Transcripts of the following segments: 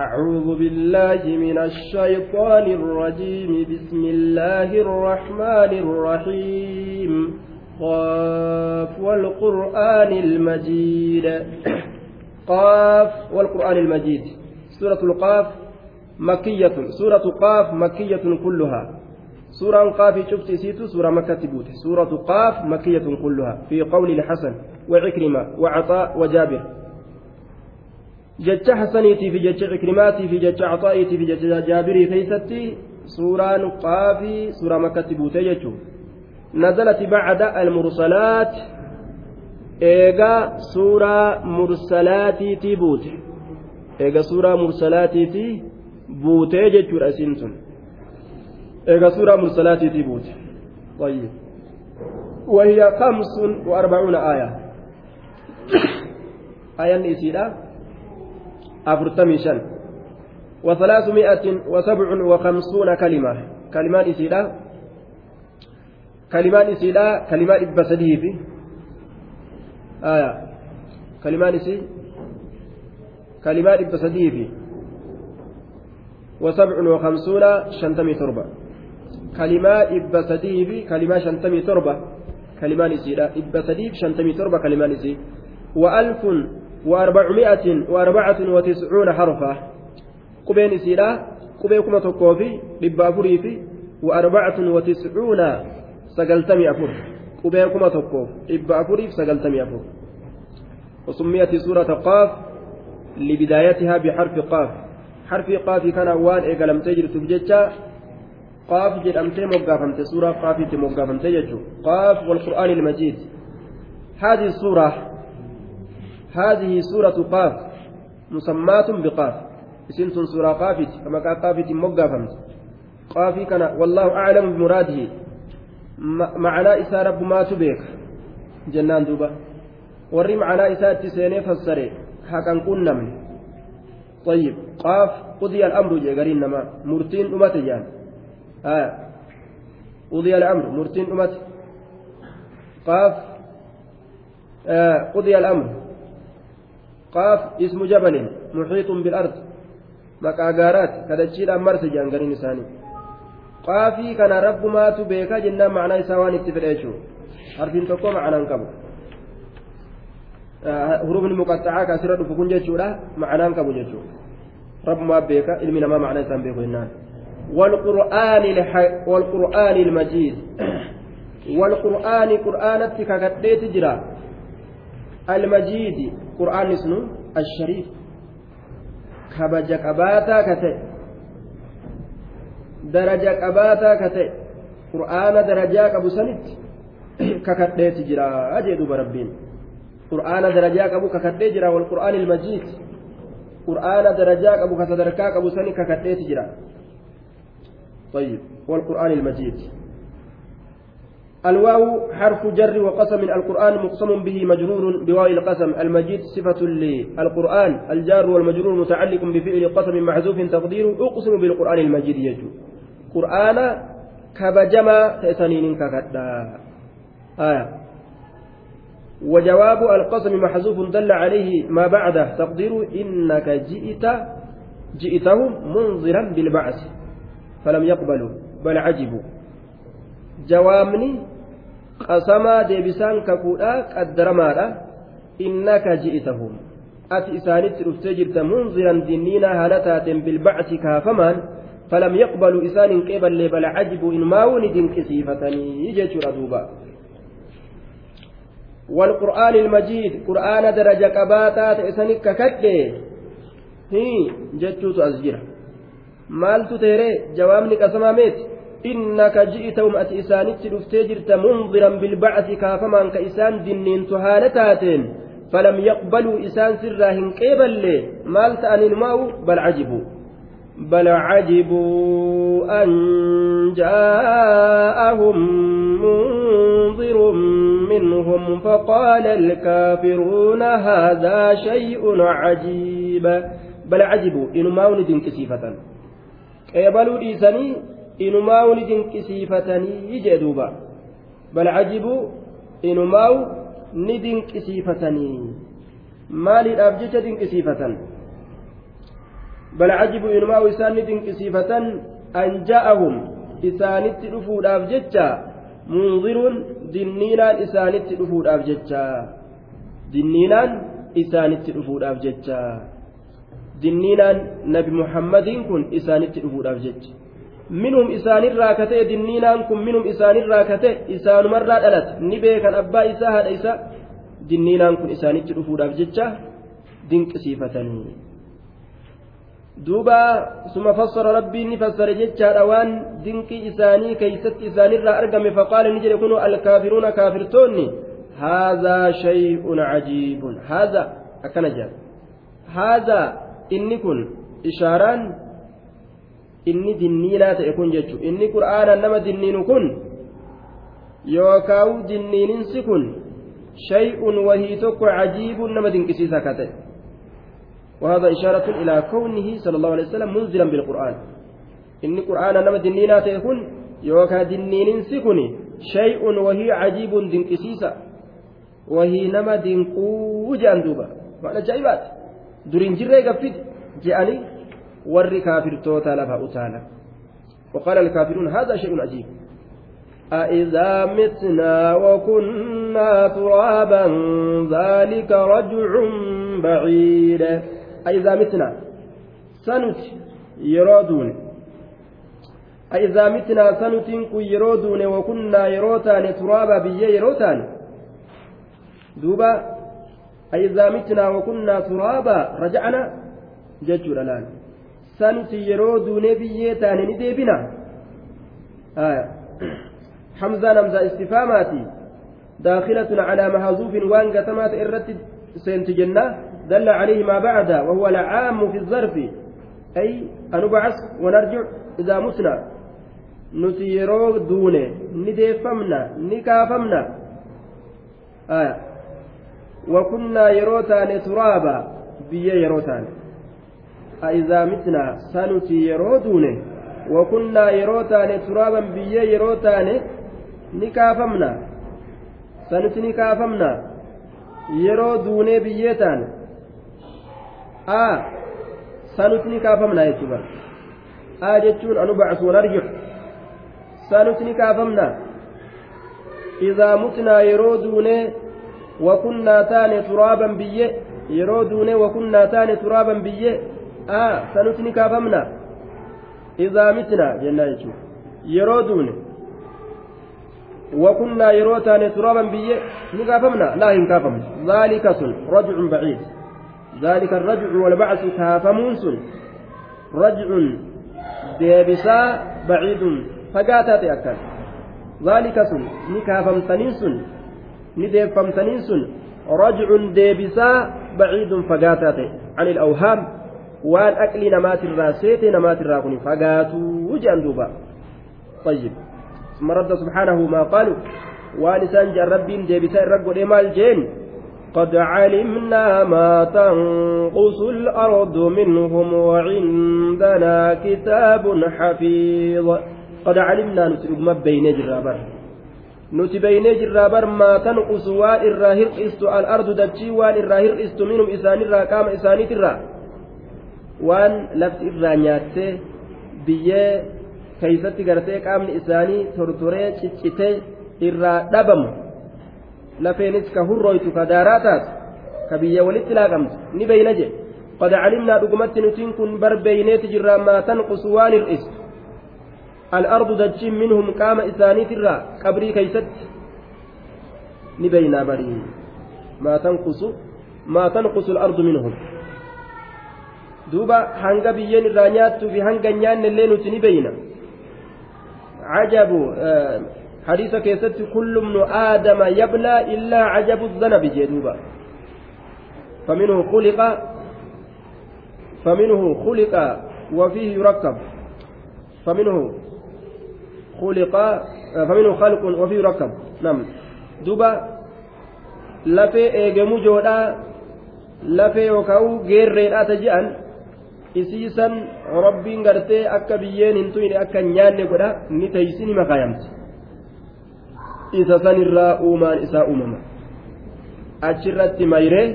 أعوذ بالله من الشيطان الرجيم. بسم الله الرحمن الرحيم. قاف والقرآن المجيد. قاف والقرآن المجيد. سورة القاف مكية. سورة قاف مكية كلها. سورة قاف شفت سيتو سورة مكة تبوت. سورة قاف مكية كلها. في قول الحسن وعكرمة وعطاء وجابر. Jecha cikrimaatii fi jecha axaa'iitii fi jecha jaabirii keeysatti suuraan qaafii suuraa makkatti buutee jechuun nazalati bacda almursalaat eegaa suuraa mursalaatiitii buute eega suuraa mursalaatiitii buutee jechuudha isiin tun eega suuraa mursalaatiitii buute طيب وهي خمس وأربعون آية آية إسيرة أفرتمي شن. وثلاثمائة وسبع وخمسون كلمة. كلمات إسيلا كلمات إسيلا كلمات إبسديه في آية. كلمات إسي. كلمات إبسديه في وسبع وخمسون شنتمي تربة. كلمات إبسديه في كلمات شنتمي تربة. كلمات إسيلا إبسديه شنتمي تربة. كلمات إسي. وألف وأربعمائة وأربعة وتسعون حرفا. قبين سيرا قبين كما تقوفي لبافوري في وأربعة وتسعون سقلتمي أفور قبين كما تقوف لبافوري سقلتمي أفور وسميت سورة قاف لبدايتها بحرف قاف. حرف قاف كان وان إيقلم تجر تبجتشا قاف جرمتي موقفمت سورة قاف موقفمت يجو قاف والقرآن المجيد. هذه السورة هذه سورة قاف مسماة بقاف. اسمت سورة قافت كما قال قافت مقافمت قافي كان والله أعلم بمراده. معنى إسا رب ما تبيك. جنان دوبا. warri macnaa isaatti seenee fassare haqan qunnamne طيب قاف قضي الأمر جي قرين نما. مرتين أمتي يعني آه. قضي الأمر مرتين أمتي قاف آه قضي الأمر. قاف اسم جبل محيط بالأرض. مكاغارات كدتشيل أمرت جانغرين إساني قافي كان رب ما تبيك جنة معنى سوان اتفريشو حرفين تقوى معنى انكبو. هروب المقطعة كاسرة فكون جيشورا معنى انكبو جيشو رب ما بيك علمنا ما معنى سان بيكو إنان والقرآن الح... والقرآن المجيد. والقرآن قرآنتك كديت جرا. المجيد قرآن اسمه الشريف. كبجة كباتا كتئ. درجة كباتا كتئ. قرآن درجة كبو سنت. ككتئت جرا أجد بربين. قرآن درجة كبو ككتئ جرا والقرآن المجيد. قرآن درجة كبو كتدركا كبو سنت ككتئت جرا. طيب والقرآن المجيد. الواو حرف جر وقسم القرآن مقسم به مجرور بواو القسم. المجيد صفة للقرآن. الجار والمجرور متعلق بفعل قسم محذوف تقدير أقسم بالقرآن المجيد يجو. قرآن كبجما تأسنين ككدا آية. وجواب القسم محذوف دل عليه ما بعده. تقدير إنك جئت جئتهم منذرا بالبعث. فلم يقبلوا بل عجبوا. jawaabni qasamaa deebisaan kakuudha qaddaramaadha innaka ji'itahum ati isaanitti dhuftee jirta munziran dinniinaa haala taateen bilbacsi kaafamaan falam yaqbaluu isaan hin qeeballee bal cajibu inmaawuni dinqisiifatanii jechuudha duuba والقرآن المجيد قرآن درجة قباتا تأسنك ككده هي جتوت أزجرة مالتو تيري إنك جئتهم أتي إسانت رفتجرت منظرا بالبعث كافما كإسان دنين تهالتاتين فلم يقبلوا إسان سراهن قبل مال تأن الماء بل عجبوا. بل عجبوا أن جاءهم منظر منهم فقال الكافرون هذا شيء عجيب. بل عجبوا. إن ما ندن كسيفة قبلوا إيساني inumaa'u ni dinqisiifatanii jee duuba bal cajibuu inumaa'u ni dinqisiifatanii maaliidhaaf jecha dinqisiifatan bal cajibu inumaa isaan ni dinqisiifatan an ja'ahum isaanitti dhufuudhaaf jecha munziruun dinniinaan isaanitti dhufuudhaaf jecha dinniinaan isaanitti dhufuudhaaf jecha dinniinaan nabi muhammadiin kun isaanitti dhufuudhaaf jecha minhum isaanirraa ka ta'e dinniinaan kun minhum isaanirraa ka ta'e isaanumarraa dhalate ni beekan abbaa isaa haadha isaa dinniinaan kun isaanitti dhufuudhaaf jecha dinqisiifatanii duuba suma fassara rabbiin ni fassare jechaadha waan dinqii isaanii keeysatti isaanirraa argame faqaala ni jedhe kunu alkaafiruuna kaafirtoonni haadhaa shay'un cajiibun haadhaa akkana jedha haadhaa inni kun ishaaraan inni dinniinaa ta'e kun jechu inni qur'aanaan nama dinniinu kun yookaawu dinniininsi kun shay'un wahii tokko cajiibun nama dinqisiisa ka ta'e. وهذا إشارة إلى كونه صلى الله عليه وسلم منزلا بالقرآن إن قرآن نما دنينا تكون يوكا دنين سكني شيء وهي عجيب دنكسيسا وهي نما دنقو جاندوبا معنى جايبات دورين جرى قفت جاءني كافر توتا لفا أتانا وقال الكافرون هذا شيء عجيب أإذا متنا وكنا ترابا ذلك رجع بعيد أإذا متنا سنت يرادون أإذا متنا سنت يرادون وكنا يروتان ترابا بيا يروتان دوبا أإذا متنا وكنا ترابا رجعنا ججر الآن سنت يرودون بيا تاني نديبنا. آية حمزة نمزة استفهاماتي داخلة على محذوف وان قتمات إرت سنت جنة. دل عليه ما بعد وهو العام في الظرف. أي أنبعث ونرجع إذا مسنا. نسيرو دونه نديفمنا نكافمنا. آية وكنا يروتان ترابا بيا يروتان. أإذا متنا سنتي يرودونه وكنا يروتان ترابا بيا يروتان نكافمنا سنتي نكافمنا yeroo duunee biyyee taane a sanuti ni kaafamna jechuudha a jechuun anu bacsu wan arjicu sanuti ni kaafamna idaa mutnaa yeroo duunee wakunnaa taane ni kaafamna idaa mitnaa jennaa jechuudha yeroo duune وكنا يروتان ترابا بيه نكافمنا لا ينكافم ذلك سن رجع بعيد ذلك الرجع والبعث كافمون سن رجع ديبسا بعيد فقاتات أكل ذلك سن نكافمتنين سن نديفمتنين سن رجع ديبسا بعيد فقاتات وان أكل نمات الراسيت نمات الراكن فقاتوا وجأن دوبا طيب ثم رد سبحانه ما قالوا ولسان جرب ديبسا الرب مال جين قد علمنا ما تنقص الأرض منهم وعندنا كتاب حفيظ قد علمنا نترك ما بين جرابر nuti beynee jirraa bar. Maa tanqusu waan irraa hir'istu al'ardu dachii waan irraa hir'istu minhum isaanirraa qaama isaaniitirraa. Waan lafti irraa nyaattee biyyee keeysatti gartee qaamni isaanii tortoree ciccitee irraa dhabamu lafeenis ka hurroytu ka daaraa taatu ka biyya walitti laaqamtu ni beyna je qad calimnaa dhugumatti nutiin kun bar beyneeti jirraa maa tanqusu waan hir'istu الأرض دجين منهم قام إسانيت الرا قبري كيست نبينا بري ما تنقص ما تنقص الأرض منهم دوبا هنگا بيين الرانيات في هنگا نيان اللين نبينا عجب آه حديث كيست كل ابن آدم يبلى إلا عجب الذنب جدوبا فمنه خلق فمنه خلق وفيه يركب فمنه خلق فمنه خلق وفيه ركب نعم دوبا lafee eegamu joodhaa lafee yookaan geerreedhaa taji'an isiisan rabbiin gartee akka biyyeen hin tuyne akka nyaanne godha ni teeysi ni makaayamti. Isa sanirraa uumaan isaa uumama. Achirratti mayree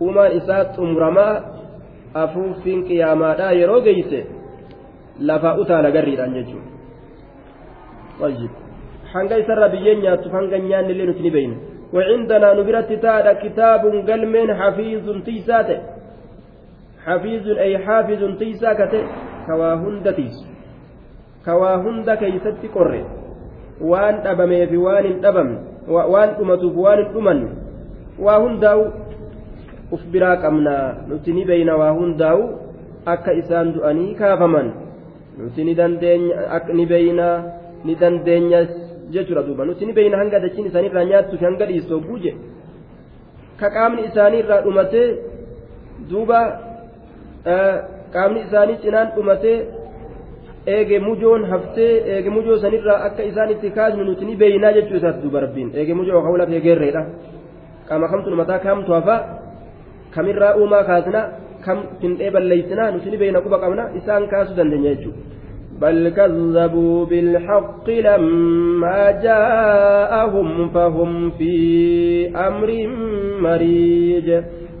uumaan isaa xumuramaa afuuffiin qiyaamaadhaa yeroo geeyse lafa utaala garriidhaan jechuudha. Hanga isarraa biyyeen nyaattuuf hanga nyaanne illee nuti ni beeyna. Wacindanaa nu biratti taadha kitaabun galmeen hafiizun tiisaa ta'e. حفيظ أي حافظ تيساكت كواهند تيس كواهند كيست قرر وان أبمي في وان أبم وان أمتوف وان أمن واهنداو أفبراك أمنا نتني بين واهنداو akka isaan du'anii kaafaman nuti ni dandeenya ni dandeenyas jechuudha duuba nuti ni beeyna hanga dachiin isaaniirraa nyaattuu fi hanga dhiistoo buuje ka qaamni isaaniirraa dhumatee duuba qaamni isaanii cinaan dhumatee eege mujoon haftee eege mujoo sanirraa akka isaan itti kaasnu nuti ni beeynaa jechuu isaati duuba rabbiin eege mujoo hawla eegeerreedha qaama kamtu mataa kamtu hafa kamirraa uumaa kaasna kam findhee balleeysinaa nuti ni beeyna quba qabna isaan kaasuu dandeenya jechuudha. بل كذبوا بالحق لما جاءهم فهم في أمر مريج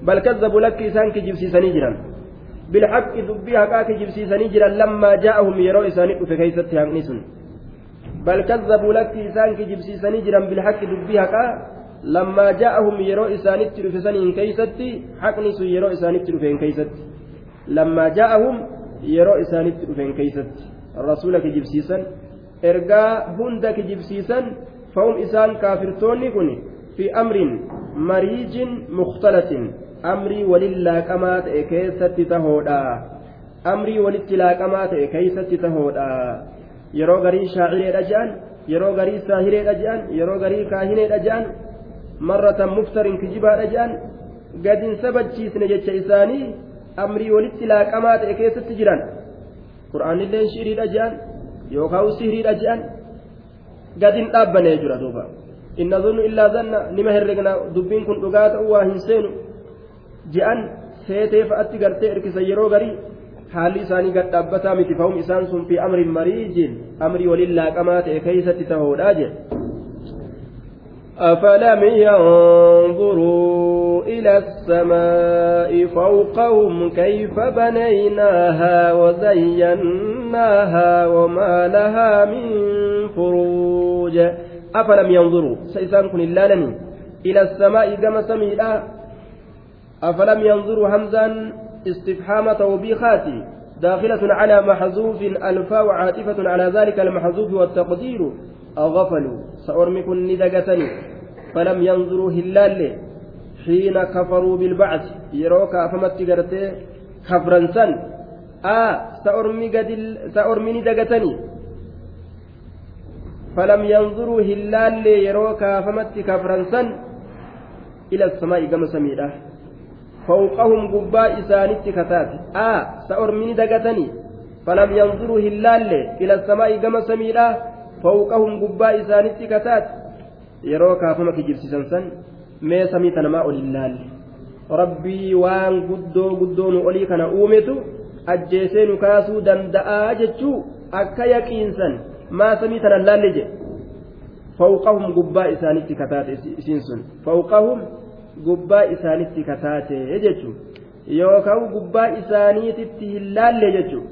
بل كذبوا لك إسان كجبسي سنجرا بالحق دبي حقا كجبسي سنجرا لما جاءهم يروا إسان في كيست هانسون بل كذبوا لك إسان كجبسي سنجرا بالحق دبي حقا لما جاءهم يروا إسان في سنين كيست حقنس يروا إسان في كيست لما جاءهم يروا إسان في كيست rasuula kijibsiisan ergaa hunda kijibsiisan fa'um isaan kaafirtoonni kun fi amrin mariijin mukhtalatin amrii walin laaqamaa ta'e keessatti tahoodha amrii walitti laaqamaa ta'e keessatti tahoodha yeroo garii shaacireedha je'an yeroo garii saahireedha je'an yeroo garii kaahineedha je'an marratan muftarin kijibaadha je'an gadin sabachiisne jecha isaanii amrii walitti laaqamaa ta'e keessatti jiran qur'aanilleen shiiriidha je'an yookaan sihiriidha je'an gadin dhaabbanee jira duuba inna zunnu illaa zanna nima herregna dubbiin kun dhugaa ta'uu waa hin seenu je'an seetee fa'atti gartee hirkisa yeroo garii haalli isaanii gad dhaabbataa miti fa'um isaan sun fi amrin mariijin amrii waliin laaqamaa ta'e keeysatti tahoodhaa jedhe أفلم ينظروا إلى السماء فوقهم كيف بنيناها وزيناها وما لها من فروج أفلم ينظروا سيسان كن اللالني إلى السماء كما سميلا أفلم ينظروا همزا استفحام توبيخاتي داخلة على محذوف ألفا وعاطفة على ذلك المحذوف والتقدير أغفلوا. سأرمكن ندقتني. فلم ينظروا هلال. حين كفروا بالبعث. يروك أفمت كفرا سن آه سأرمي, قدل سأرمي ندقتني. فلم ينظروا هلال. يروك أفمت سن إلى السماء كما سميره فوقهم قباء إسانت كتات آه سأرمي ندقتني فلم ينظروا هلال إلى السماء كما سميره fawqahum gubbaa isaanitti kataat yeroo kaafama kijibsiisan san mee samii tanamaa ol hin laalle rabbii waan guddoo guddoo nu olii kana uumetu ajjeesee nu kaasuu danda'aa jechuu akka yaqiinsan maa samii tana laalle jedhe fawqahum gubbaa isaanitti kataate isiin sun fawqahum gubbaa isaanitti kataate jechuu yookaan gubbaa isaaniititti hin laalle jechuu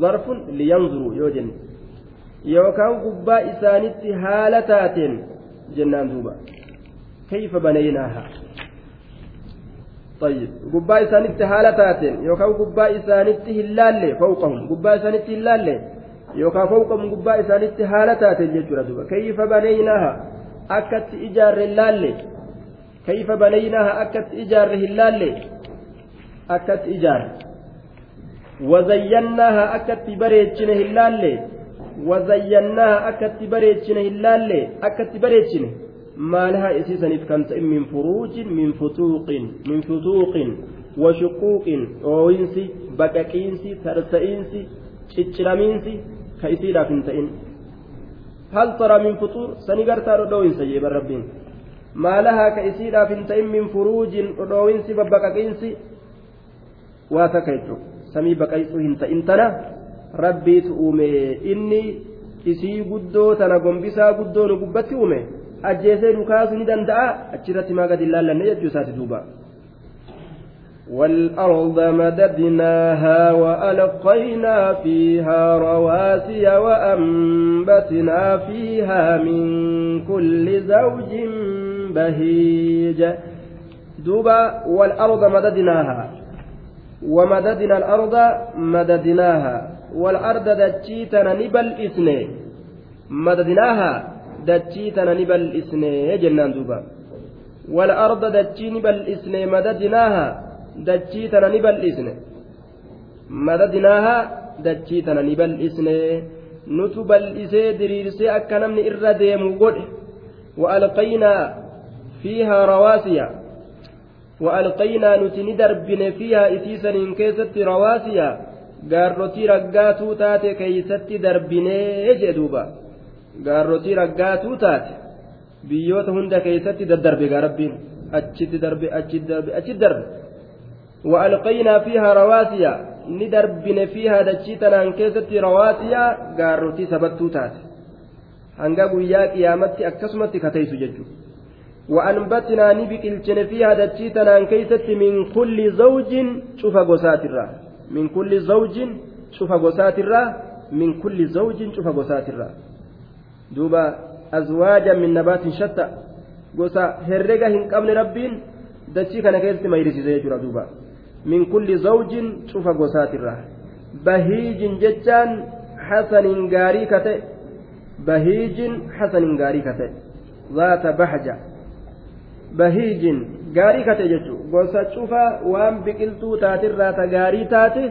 zarfun liyanzuruu yoo jenne yookaan gubbaa isaanitti haala taateen jennaan duuba kayfa banaynaaha طيب gubbaa isaanitti haala taateen yookaan gubbaa isaanitti hin laalle fawqahum gubbaa isaanitti hin laalle yookaan fawqahum gubbaa isaanitti haala taateen jechuudha duuba Akkatti ijaarre hin laalle akkatti ijaarre wazayyannaaha akkatti bareechine hin laalle وزيناها أكت بريتشن هلالي أكت بريتشن. ما لها إسيسا كانت من فروج من فتوق من فتوق. وشقوق. أوينسي بكاكينسي ترسئينسي تشرمينسي كيسيرا فنتئن هل ترى من فطور؟ سنقرتا ردوينسي يا ربين ما لها كيسيرا فنتئن من فروج ردوينسي ببكاكينسي واتكيتو سمي بكايسو هنتئن تنا rabbiitu uume inni isii guddoo tana gombisaa guddoo nu gubbatti uume ajjeesee nu kaasuu ni danda'a achirratti maa gadi ilaallanne jechuu isaati duuba والأرض مددناها وألقينا فيها رواسي وأنبتنا فيها من كل زوج بهيج. دوبا والأرض مددناها. ومددنا الأرض مددناها. والأرض دجيتنا نبل إثنين مددناها دجيتنا نبل إثنين جنان دوبا. والأرض دجي نبل إثنين مددناها dachii tana ni bal'isne madadinaaha dachii tana ni bal'isne nutu bal'isee diriirsee akka namni irra deemu godhe rawaasiya wa'alqaynaa nuti ni darbine fiihaa isiisaniin keessatti rawaasiya gaarrotii raggaatuu taate keeysatti darbinee jee duuba gaarrotii raggaatuu taate biyyoota hunda keeysatti daddarbe gaa rabbiin achitti darbe achitti darbe achitti darbe وألقينا فيها رواسي ندربن فيها دجيتنا أن كيست رواسي قارتي سبتو تات hanga guyyaa qiyaamatti akkasumatti kataysu jechuudha وأنبتنا نبكلشن فيها دجيتنا أن كيست من كل زوج شوف قساترا من كل زوج شوف قساترا من كل زوج شوف قساترا دوبا أزواجا من نبات شتى. قسا هرقة هن قبل ربين. دجي كان كيست ما يرسي زي دوبا. من كل زوج شوف قوسات الراه بهيج ججان حسن غاري كته بهيج حسن غاري كته ذات بهجة بهيج غاري كته جچو قوسا شوفا وان بقلتو تاترا تغاري تاتي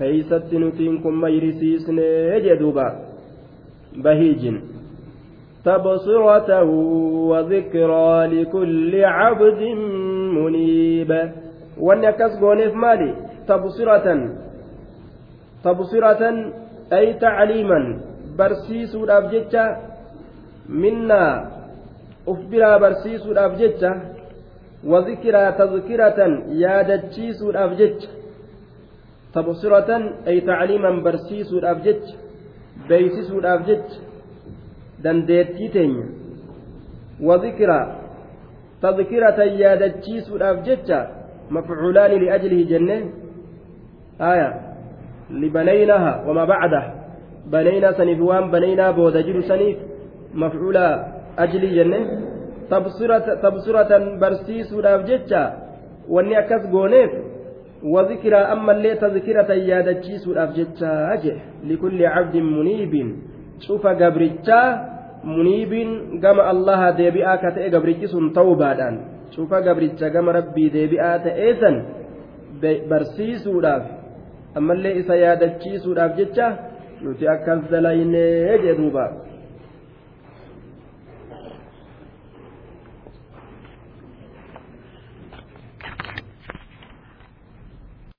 keeysatti nutiin kun mayrisiisne jedhuuba bahiijin تبصرة وذكرى لكل عبد منيب wanni akkas gooneef maali tabsiratan tabsiratan ay tacliiman barsiisuudhaaf jecha minnaa uf biraa barsiisuudhaaf jecha وذكرى تذكرة يا دتشيس الأبجج تبصرة أي تعليما برسيس الأبجج بيسيس الأبجج دنديتيتين وذكرى تذكرة يا دتشيس الأبجج مفعولان لأجله جنة آية لبنيناها وما بعده بنينا سنيف وان بنينا بودجر سنيف مفعول ajlii jenne tabsuratan barsiisuudhaaf jecha wanni akkas gooneef wazikiraa ammallee tazkiratan yaadachiisuudhaaf jecha jedhe. Likulli cabdin muniibiin cufa gabrichaa muniibiin gama allaha deebi'aa ka ta'e gabrichi sun ta'uu baadhaan cufa gabricha gama rabbii deebi'aa ta'eesan barsiisuudhaaf ammallee isa yaadachiisuudhaaf jecha nuti akkas dalaynee jedhuubaa